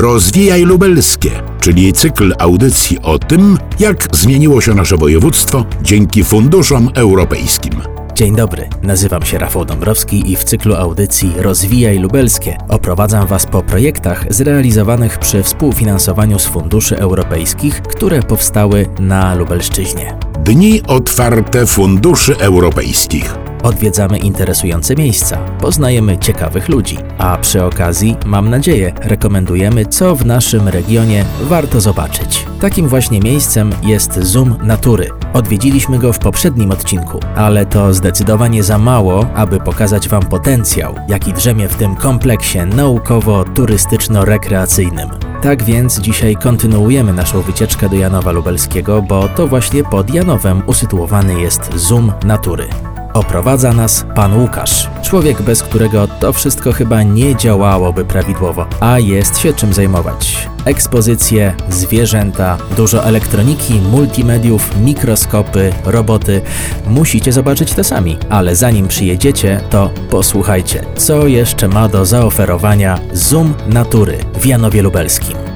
Rozwijaj Lubelskie, czyli cykl audycji o tym, jak zmieniło się nasze województwo dzięki funduszom europejskim. Dzień dobry, nazywam się Rafał Dąbrowski i w cyklu audycji Rozwijaj Lubelskie oprowadzam Was po projektach zrealizowanych przy współfinansowaniu z funduszy europejskich, które powstały na Lubelszczyźnie. Dni otwarte funduszy europejskich. Odwiedzamy interesujące miejsca, poznajemy ciekawych ludzi, a przy okazji, mam nadzieję, rekomendujemy, co w naszym regionie warto zobaczyć. Takim właśnie miejscem jest Zoom Natury. Odwiedziliśmy go w poprzednim odcinku, ale to zdecydowanie za mało, aby pokazać Wam potencjał, jaki drzemie w tym kompleksie naukowo-turystyczno-rekreacyjnym. Tak więc dzisiaj kontynuujemy naszą wycieczkę do Janowa Lubelskiego, bo to właśnie pod Janowem usytuowany jest Zoom Natury. Oprowadza nas pan Łukasz, człowiek bez którego to wszystko chyba nie działałoby prawidłowo, a jest się czym zajmować. Ekspozycje, zwierzęta, dużo elektroniki, multimediów, mikroskopy, roboty. Musicie zobaczyć to sami, ale zanim przyjedziecie, to posłuchajcie, co jeszcze ma do zaoferowania Zoom Natury w Janowie Lubelskim.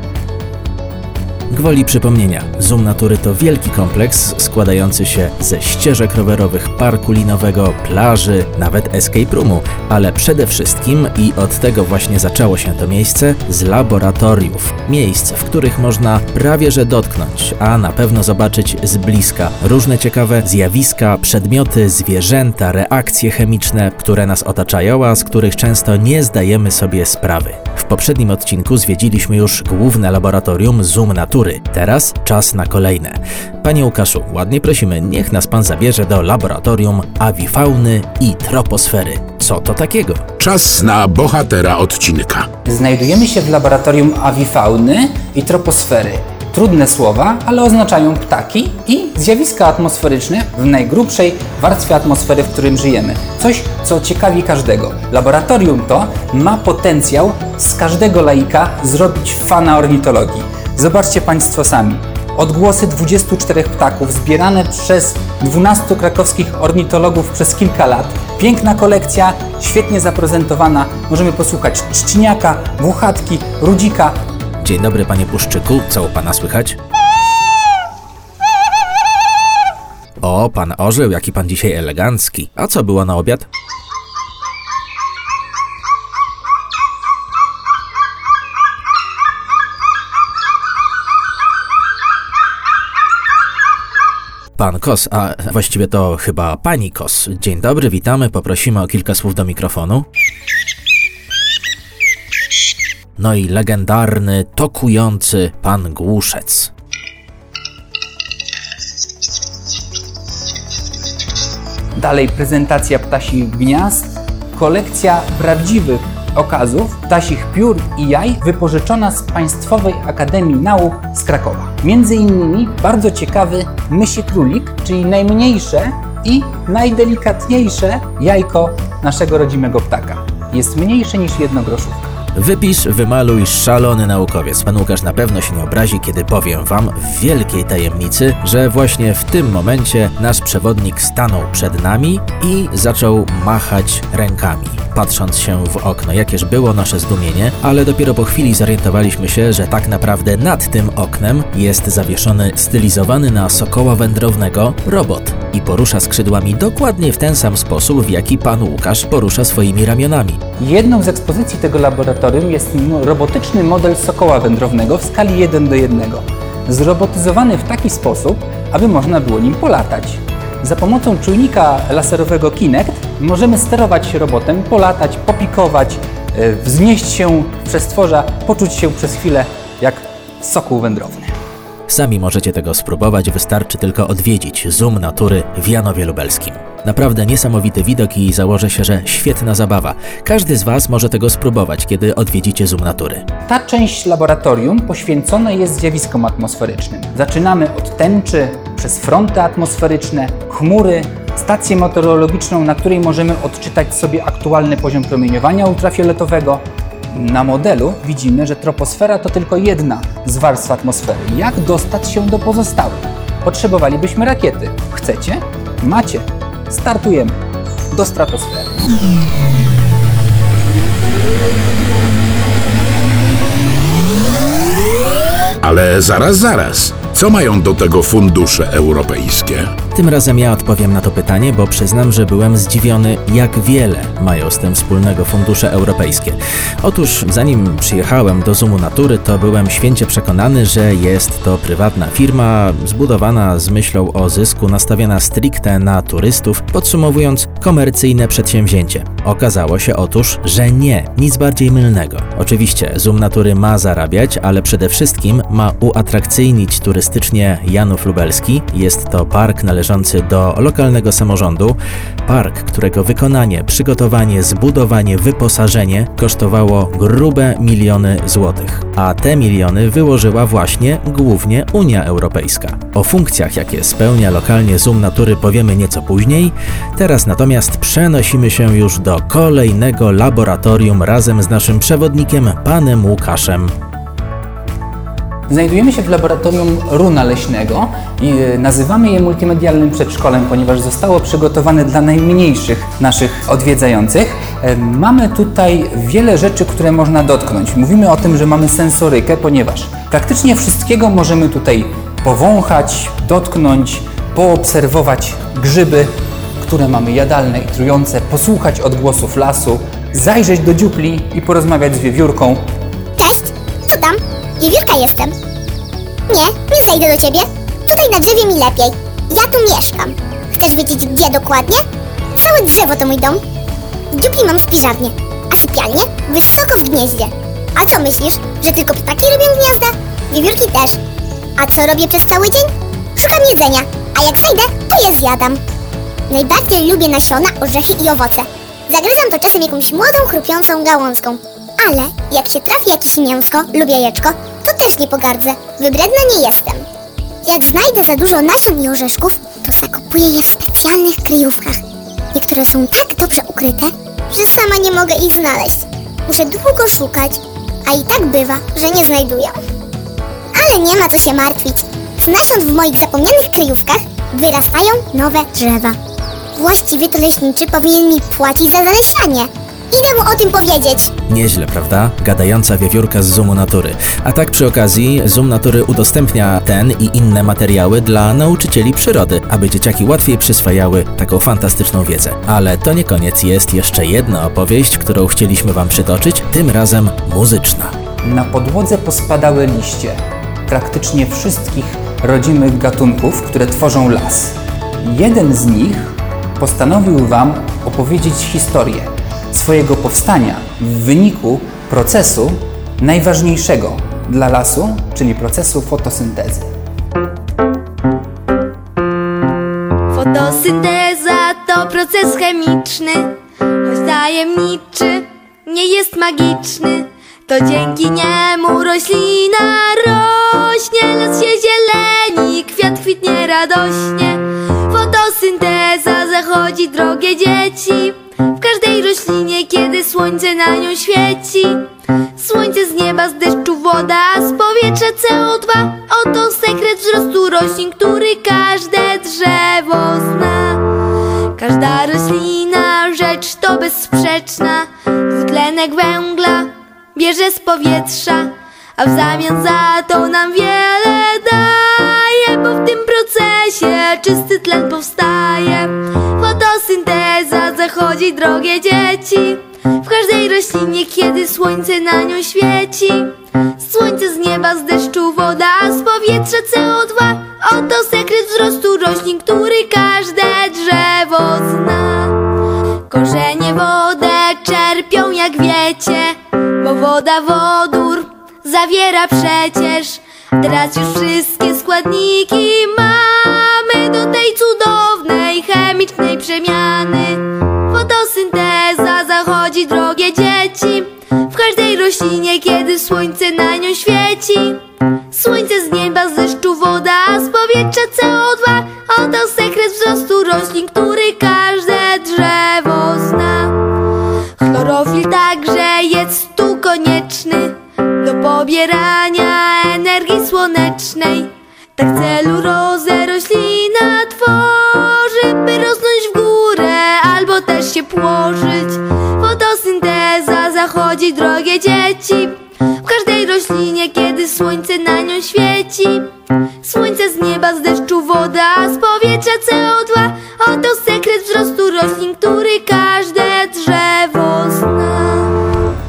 Gwoli przypomnienia, Zoom Natury to wielki kompleks składający się ze ścieżek rowerowych, parku linowego, plaży, nawet escape roomu, ale przede wszystkim, i od tego właśnie zaczęło się to miejsce, z laboratoriów. Miejsc, w których można prawie że dotknąć, a na pewno zobaczyć z bliska różne ciekawe zjawiska, przedmioty, zwierzęta, reakcje chemiczne, które nas otaczają, a z których często nie zdajemy sobie sprawy. W poprzednim odcinku zwiedziliśmy już główne laboratorium Zoom Natury. Teraz czas na kolejne. Panie Łukaszu, ładnie prosimy, niech nas pan zabierze do laboratorium awifauny i troposfery. Co to takiego? Czas na bohatera odcinka. Znajdujemy się w laboratorium awifauny i troposfery. Trudne słowa, ale oznaczają ptaki i zjawiska atmosferyczne w najgrubszej warstwie atmosfery, w którym żyjemy. Coś, co ciekawi każdego. Laboratorium to ma potencjał z każdego laika zrobić fana ornitologii. Zobaczcie Państwo sami. Odgłosy 24 ptaków zbierane przez 12 krakowskich ornitologów przez kilka lat. Piękna kolekcja, świetnie zaprezentowana. Możemy posłuchać trzciniaka, włochatki, rudzika, Dzień dobry, panie Puszczyku, co u pana słychać? O, pan orzeł, jaki pan dzisiaj elegancki. A co było na obiad? Pan Kos, a właściwie to chyba pani Kos. Dzień dobry, witamy, poprosimy o kilka słów do mikrofonu. No i legendarny, tokujący pan Głuszec. Dalej prezentacja ptasich gniazd, kolekcja prawdziwych okazów, ptasich piór i jaj wypożyczona z Państwowej Akademii Nauk z Krakowa. Między innymi bardzo ciekawy mysi królik, czyli najmniejsze i najdelikatniejsze jajko naszego rodzimego ptaka. Jest mniejsze niż jednogroszówka. Wypisz, wymaluj, szalony naukowiec. Pan Łukasz na pewno się nie obrazi, kiedy powiem wam w wielkiej tajemnicy, że właśnie w tym momencie nasz przewodnik stanął przed nami i zaczął machać rękami. Patrząc się w okno, jakież było nasze zdumienie, ale dopiero po chwili zorientowaliśmy się, że tak naprawdę nad tym oknem jest zawieszony stylizowany na sokoła wędrownego robot i porusza skrzydłami dokładnie w ten sam sposób, w jaki pan Łukasz porusza swoimi ramionami. Jedną z ekspozycji tego laboratorium jest robotyczny model sokoła wędrownego w skali 1 do 1. Zrobotyzowany w taki sposób, aby można było nim polatać. Za pomocą czujnika laserowego Kinect możemy sterować robotem, polatać, popikować, e, wznieść się w przestworza, poczuć się przez chwilę jak sokół wędrowny. Sami możecie tego spróbować, wystarczy tylko odwiedzić Zoom Natury w Janowie Lubelskim. Naprawdę niesamowity widok i założę się, że świetna zabawa. Każdy z Was może tego spróbować, kiedy odwiedzicie Zoom Natury. Ta część laboratorium poświęcona jest zjawiskom atmosferycznym. Zaczynamy od tęczy, przez fronty atmosferyczne, chmury, stację meteorologiczną, na której możemy odczytać sobie aktualny poziom promieniowania ultrafioletowego. Na modelu widzimy, że troposfera to tylko jedna z warstw atmosfery. Jak dostać się do pozostałych? Potrzebowalibyśmy rakiety. Chcecie? Macie. Startujemy do stratosfery. Ale zaraz, zaraz. Co mają do tego fundusze europejskie? Tym razem ja odpowiem na to pytanie, bo przyznam, że byłem zdziwiony, jak wiele mają z tym wspólnego fundusze europejskie. Otóż, zanim przyjechałem do Zoomu Natury, to byłem święcie przekonany, że jest to prywatna firma zbudowana z myślą o zysku, nastawiona stricte na turystów, podsumowując, komercyjne przedsięwzięcie. Okazało się otóż, że nie, nic bardziej mylnego. Oczywiście, Zoom Natury ma zarabiać, ale przede wszystkim ma uatrakcyjnić turystycznie Janów Lubelski. Jest to park należący do lokalnego samorządu. Park, którego wykonanie, przygotowanie, zbudowanie, wyposażenie kosztowało grube miliony złotych. A te miliony wyłożyła właśnie głównie Unia Europejska. O funkcjach, jakie spełnia lokalnie Zoom Natury powiemy nieco później. Teraz natomiast przenosimy się już do kolejnego laboratorium razem z naszym przewodnikiem, panem Łukaszem. Znajdujemy się w laboratorium runa leśnego i e, nazywamy je multimedialnym przedszkolem, ponieważ zostało przygotowane dla najmniejszych naszych odwiedzających. E, Mamy tutaj wiele rzeczy, które można dotknąć. Mówimy o tym, że mamy sensorykę, ponieważ praktycznie wszystkiego możemy tutaj powąchać, dotknąć, poobserwować grzyby, które mamy jadalne i trujące, posłuchać odgłosów lasu, zajrzeć do dziupli i porozmawiać z wiewiórką, Cześć, co tam? Wiewiórka jestem. Nie, nie zejdę do ciebie. Tutaj na drzewie mi lepiej. Ja tu mieszkam. Chcesz wiedzieć gdzie dokładnie? Całe drzewo to mój dom. W dziupli mam spiżarnię, a sypialnię wysoko w gnieździe. A co myślisz, że tylko ptaki robią gniazda? Wiewiórki też. A co robię przez cały dzień? Szukam jedzenia, a jak znajdę, to je zjadam. Najbardziej lubię nasiona, orzechy i owoce. Zagryzam to czasem jakąś młodą, chrupiącą gałązką. Ale jak się trafi jakieś mięsko lub jajeczko, też nie pogardzę. Wybredna nie jestem. Jak znajdę za dużo nasion i orzeszków, to zakopuję je w specjalnych kryjówkach. Niektóre są tak dobrze ukryte, że sama nie mogę ich znaleźć. Muszę długo szukać, a i tak bywa, że nie znajduję. Ale nie ma co się martwić. Z nasion w moich zapomnianych kryjówkach wyrastają nowe drzewa. Właściwie to leśniczy powinien mi płacić za zalesianie. Idę mu o tym powiedzieć. Nieźle, prawda? Gadająca wiewiórka z Zoomu Natury. A tak przy okazji, Zoom Natury udostępnia ten i inne materiały dla nauczycieli przyrody, aby dzieciaki łatwiej przyswajały taką fantastyczną wiedzę. Ale to nie koniec, jest jeszcze jedna opowieść, którą chcieliśmy Wam przytoczyć, tym razem muzyczna. Na podłodze pospadały liście praktycznie wszystkich rodzimych gatunków, które tworzą las. Jeden z nich postanowił Wam opowiedzieć historię swojego powstania w wyniku procesu najważniejszego dla lasu, czyli procesu fotosyntezy. Fotosynteza to proces chemiczny, choć tajemniczy, nie jest magiczny. To dzięki niemu roślina rośnie, las się zieleni, kwiat kwitnie radośnie. Fotosynteza zachodzi, drogie dzieci, w każdej roślinie, kiedy słońce na nią świeci. Słońce z nieba, z deszczu woda, z powietrza CO2 Oto sekret wzrostu roślin, który każde drzewo zna. Każda roślina, rzecz to bezsprzeczna. Dwutlenek węgla bierze z powietrza A w zamian za to nam wiele daje Bo w tym procesie czysty tlen powstaje. Fotosynteza zachodzi, drogie dzieci. W każdej roślinie, kiedy słońce na nią świeci. Słońce z nieba, z deszczu woda, z powietrza CO2 Oto sekret wzrostu roślin, który każde drzewo zna. Korzenie wodę czerpią jak wiecie Bo woda wodór zawiera przecież Teraz już wszystkie składniki mamy Do tej cudownej chemicznej przemiany. Fotosynteza zachodzi, drogie dzieci. W każdej roślinie, kiedy słońce na nią świeci. Słońce z nieba, z deszczu woda, z powietrza CO2 Oto sekret wzrostu roślin, który każde drzewo zna. Chlorofil także jest tu konieczny Do pobierania słonecznej Tak celulozę roślina tworzy By rosnąć w górę albo też się płożyć Fotosynteza zachodzi, drogie dzieci W każdej roślinie, kiedy słońce słońce na nią świeci. Słońce z nieba, z deszczu woda, z powietrza CO2. Oto sekret wzrostu roślin, który każde drzewo zna.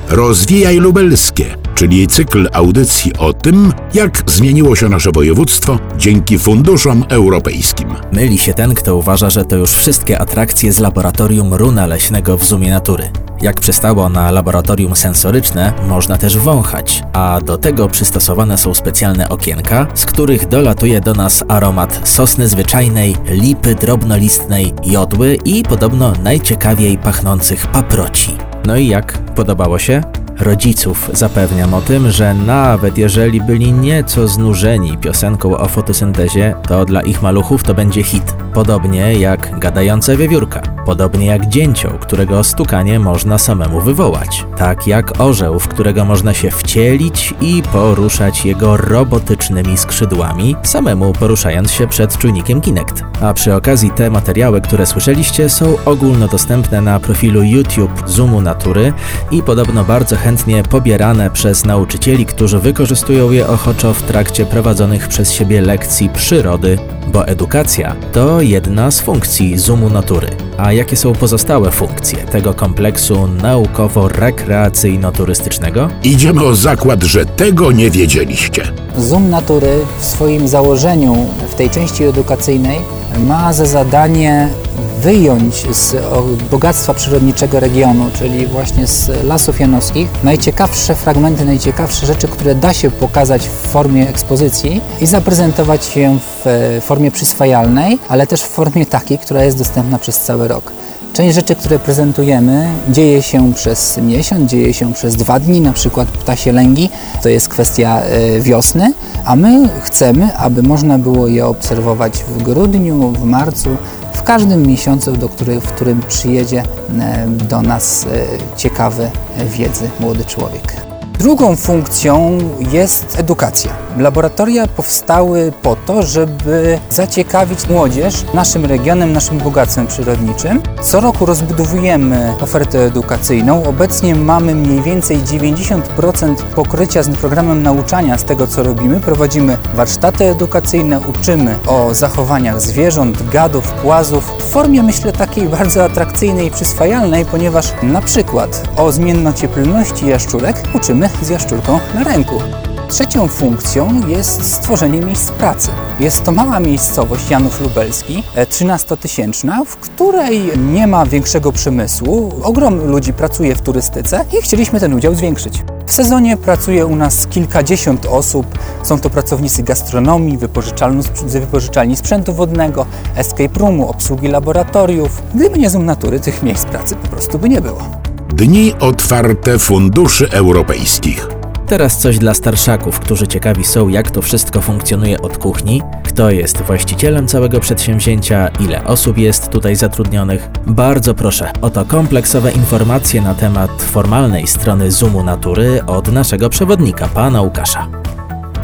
Rozwijaj Lubelskie, czyli cykl audycji o tym, jak zmieniło się nasze województwo dzięki funduszom europejskim. Myli się ten, kto uważa, że to już wszystkie atrakcje z laboratorium Runa Leśnego w Zoomie Natury. Jak przystało na laboratorium sensoryczne, można też wąchać, a do tego przystosowane są specjalne okienka, z których dolatuje do nas aromat sosny zwyczajnej, lipy drobnolistnej, jodły i podobno najciekawiej pachnących paproci. No i jak? Podobało się? Rodziców zapewniam o tym, że nawet jeżeli byli nieco znużeni piosenką o fotosyntezie, to dla ich maluchów to będzie hit. Podobnie jak gadające wiewiórka, podobnie jak dzięcioł, którego stukanie można samemu wywołać, tak jak orzeł, w którego można się wcielić i poruszać jego robotycznymi skrzydłami, samemu poruszając się przed czujnikiem Kinect. A przy okazji te materiały, które słyszeliście, są ogólnodostępne na profilu YouTube Zoomu Natury i podobno bardzo chętnie pobierane przez nauczycieli, którzy wykorzystują je ochoczo w trakcie prowadzonych przez siebie lekcji przyrody, bo edukacja to jedna z funkcji Zoomu Natury. A jakie są pozostałe funkcje tego kompleksu naukowo-rekreacyjno-turystycznego? Idziemy o zakład, że tego nie wiedzieliście. Zoom Natury w swoim założeniu, w tej części edukacyjnej, ma za zadanie wyjąć z bogactwa przyrodniczego regionu, czyli właśnie z lasów janowskich, najciekawsze fragmenty, najciekawsze rzeczy, które da się pokazać w formie ekspozycji i zaprezentować je w e, formie przyswajalnej, ale też w formie takiej, która jest dostępna przez cały rok. Część rzeczy, które prezentujemy, dzieje się przez miesiąc, dzieje się przez dwa dni, na przykład ptasie lęgi, to jest kwestia e, wiosny, a my chcemy, aby można było je obserwować w grudniu, w marcu, w każdym miesiącu, do który, w którym przyjedzie e, do nas e, ciekawy wiedzy młody człowiek. Drugą funkcją jest edukacja. Laboratoria powstały po to, żeby zaciekawić młodzież naszym regionem, naszym bogactwem przyrodniczym. Co roku rozbudowujemy ofertę edukacyjną. Obecnie mamy mniej więcej 90% pokrycia z programem nauczania z tego, co robimy. Prowadzimy warsztaty edukacyjne, uczymy o zachowaniach zwierząt, gadów, płazów w formie, myślę, takiej bardzo atrakcyjnej i przyswajalnej, ponieważ na przykład o zmiennocieplności jaszczurek uczymy z jaszczurką na ręku. Trzecią funkcją jest stworzenie miejsc pracy. Jest to mała miejscowość Janów Lubelski, 13-tysięczna, w której nie ma większego przemysłu. Ogrom ludzi pracuje w turystyce i chcieliśmy ten udział zwiększyć. W sezonie pracuje u nas kilkadziesiąt osób. Są to pracownicy gastronomii, wypożyczalni sprzętu wodnego, escape roomu, obsługi laboratoriów. Gdyby nie Zoom Natury, tych miejsc pracy po prostu by nie było. Dni otwarte funduszy europejskich. Teraz coś dla starszaków, którzy ciekawi są, jak to wszystko funkcjonuje od kuchni, kto jest właścicielem całego przedsięwzięcia, ile osób jest tutaj zatrudnionych. Bardzo proszę, oto kompleksowe informacje na temat formalnej strony Zoomu Natury od naszego przewodnika, pana Łukasza.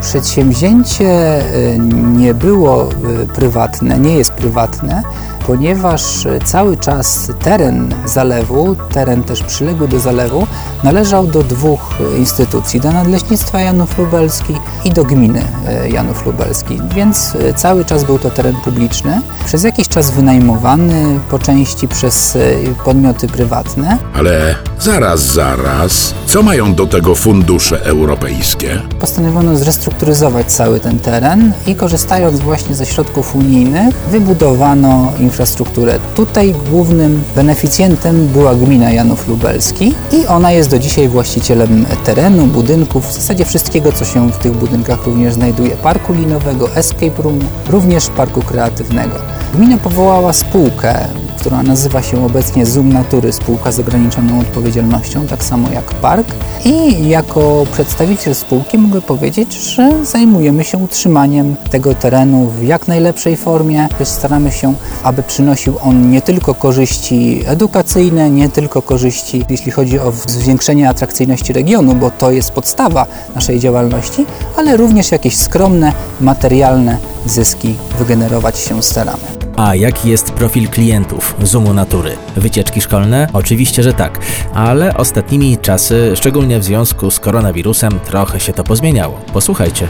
Przedsięwzięcie y, nie było y, prywatne, nie jest prywatne, ponieważ cały czas teren zalewu, teren też przyległy do zalewu, należał do dwóch instytucji, do Nadleśnictwa Janów Lubelski i do gminy e, Janów Lubelski, więc e, cały czas był to teren publiczny, przez jakiś czas wynajmowany po części przez e, podmioty prywatne. Ale zaraz, zaraz, co mają do tego fundusze europejskie? Postanowiono zrestrukturyzować cały ten teren i korzystając właśnie ze środków unijnych wybudowano infrastrukturę. Tutaj głównym beneficjentem była gmina Janów Lubelski i ona jest do dzisiaj właścicielem terenu, budynków, w zasadzie wszystkiego, co się w tych budynkach również znajduje. Parku linowego, escape roomu, również parku kreatywnego. Gmina powołała spółkę, która nazywa się obecnie Zoom Natury, spółka z ograniczoną odpowiedzialnością, tak samo jak park. I jako przedstawiciel spółki mogę powiedzieć, że zajmujemy się utrzymaniem tego terenu w jak najlepszej formie. Staramy się, aby przynosił on nie tylko korzyści edukacyjne, nie tylko korzyści, jeśli chodzi o zwiększenie atrakcyjności regionu, bo to jest podstawa naszej działalności, ale również jakieś skromne, materialne zyski wygenerować się staramy. A jaki jest profil klientów Zoomu Natury? Wycieczki szkolne? Oczywiście, że tak, ale ostatnimi czasy, szczególnie w związku z koronawirusem, trochę się to pozmieniało. Posłuchajcie.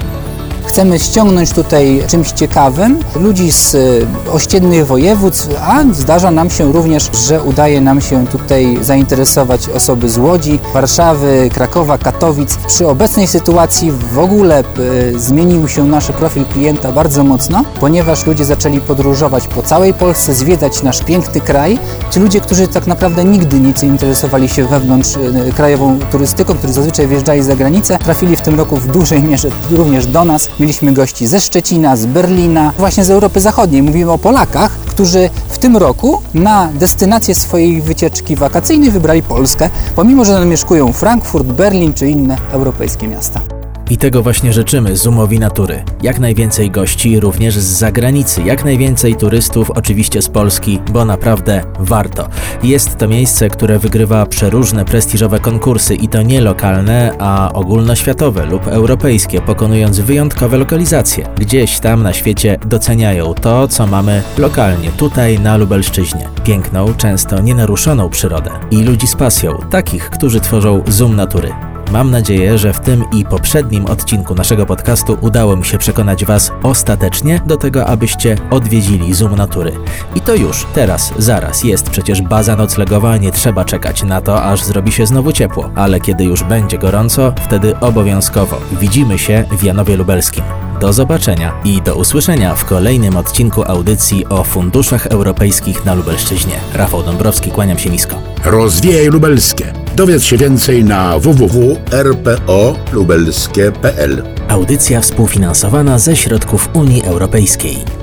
Chcemy ściągnąć tutaj czymś ciekawym ludzi z y, ościennych województw, a zdarza nam się również, że udaje nam się tutaj zainteresować osoby z Łodzi, Warszawy, Krakowa, Katowic. Przy obecnej sytuacji w ogóle y, zmienił się nasz profil klienta bardzo mocno, ponieważ ludzie zaczęli podróżować po całej Polsce, zwiedzać nasz piękny kraj. Ci ludzie, którzy tak naprawdę nigdy nie interesowali się wewnątrz y, krajową turystyką, którzy zazwyczaj wjeżdżali za granicę, trafili w tym roku w dużej mierze również do nas. Mieliśmy gości ze Szczecina, z Berlina, właśnie z Europy Zachodniej. Mówimy o Polakach, którzy w tym roku na destynację swojej wycieczki wakacyjnej wybrali Polskę, pomimo że zamieszkują Frankfurt, Berlin czy inne europejskie miasta. I tego właśnie życzymy Zoomowi Natury. Jak najwięcej gości, również z zagranicy, jak najwięcej turystów, oczywiście z Polski, bo naprawdę warto. Jest to miejsce, które wygrywa przeróżne prestiżowe konkursy i to nie lokalne, a ogólnoświatowe lub europejskie, pokonując wyjątkowe lokalizacje. Gdzieś tam na świecie doceniają to, co mamy lokalnie, tutaj na Lubelszczyźnie. Piękną, często nienaruszoną przyrodę i ludzi z pasją, takich, którzy tworzą Zoom Natury. Mam nadzieję, że w tym i poprzednim odcinku naszego podcastu udało mi się przekonać Was ostatecznie do tego, abyście odwiedzili Zoom Natury. I to już, teraz, zaraz, jest przecież baza noclegowa, nie trzeba czekać na to, aż zrobi się znowu ciepło. Ale kiedy już będzie gorąco, wtedy obowiązkowo widzimy się w Janowie Lubelskim. Do zobaczenia i do usłyszenia w kolejnym odcinku audycji o funduszach europejskich na Lubelszczyźnie. Rafał Dąbrowski, kłaniam się nisko. Rozwijaj lubelskie. Dowiedz się więcej na www.rpolubelskie.pl Audycja współfinansowana ze środków Unii Europejskiej.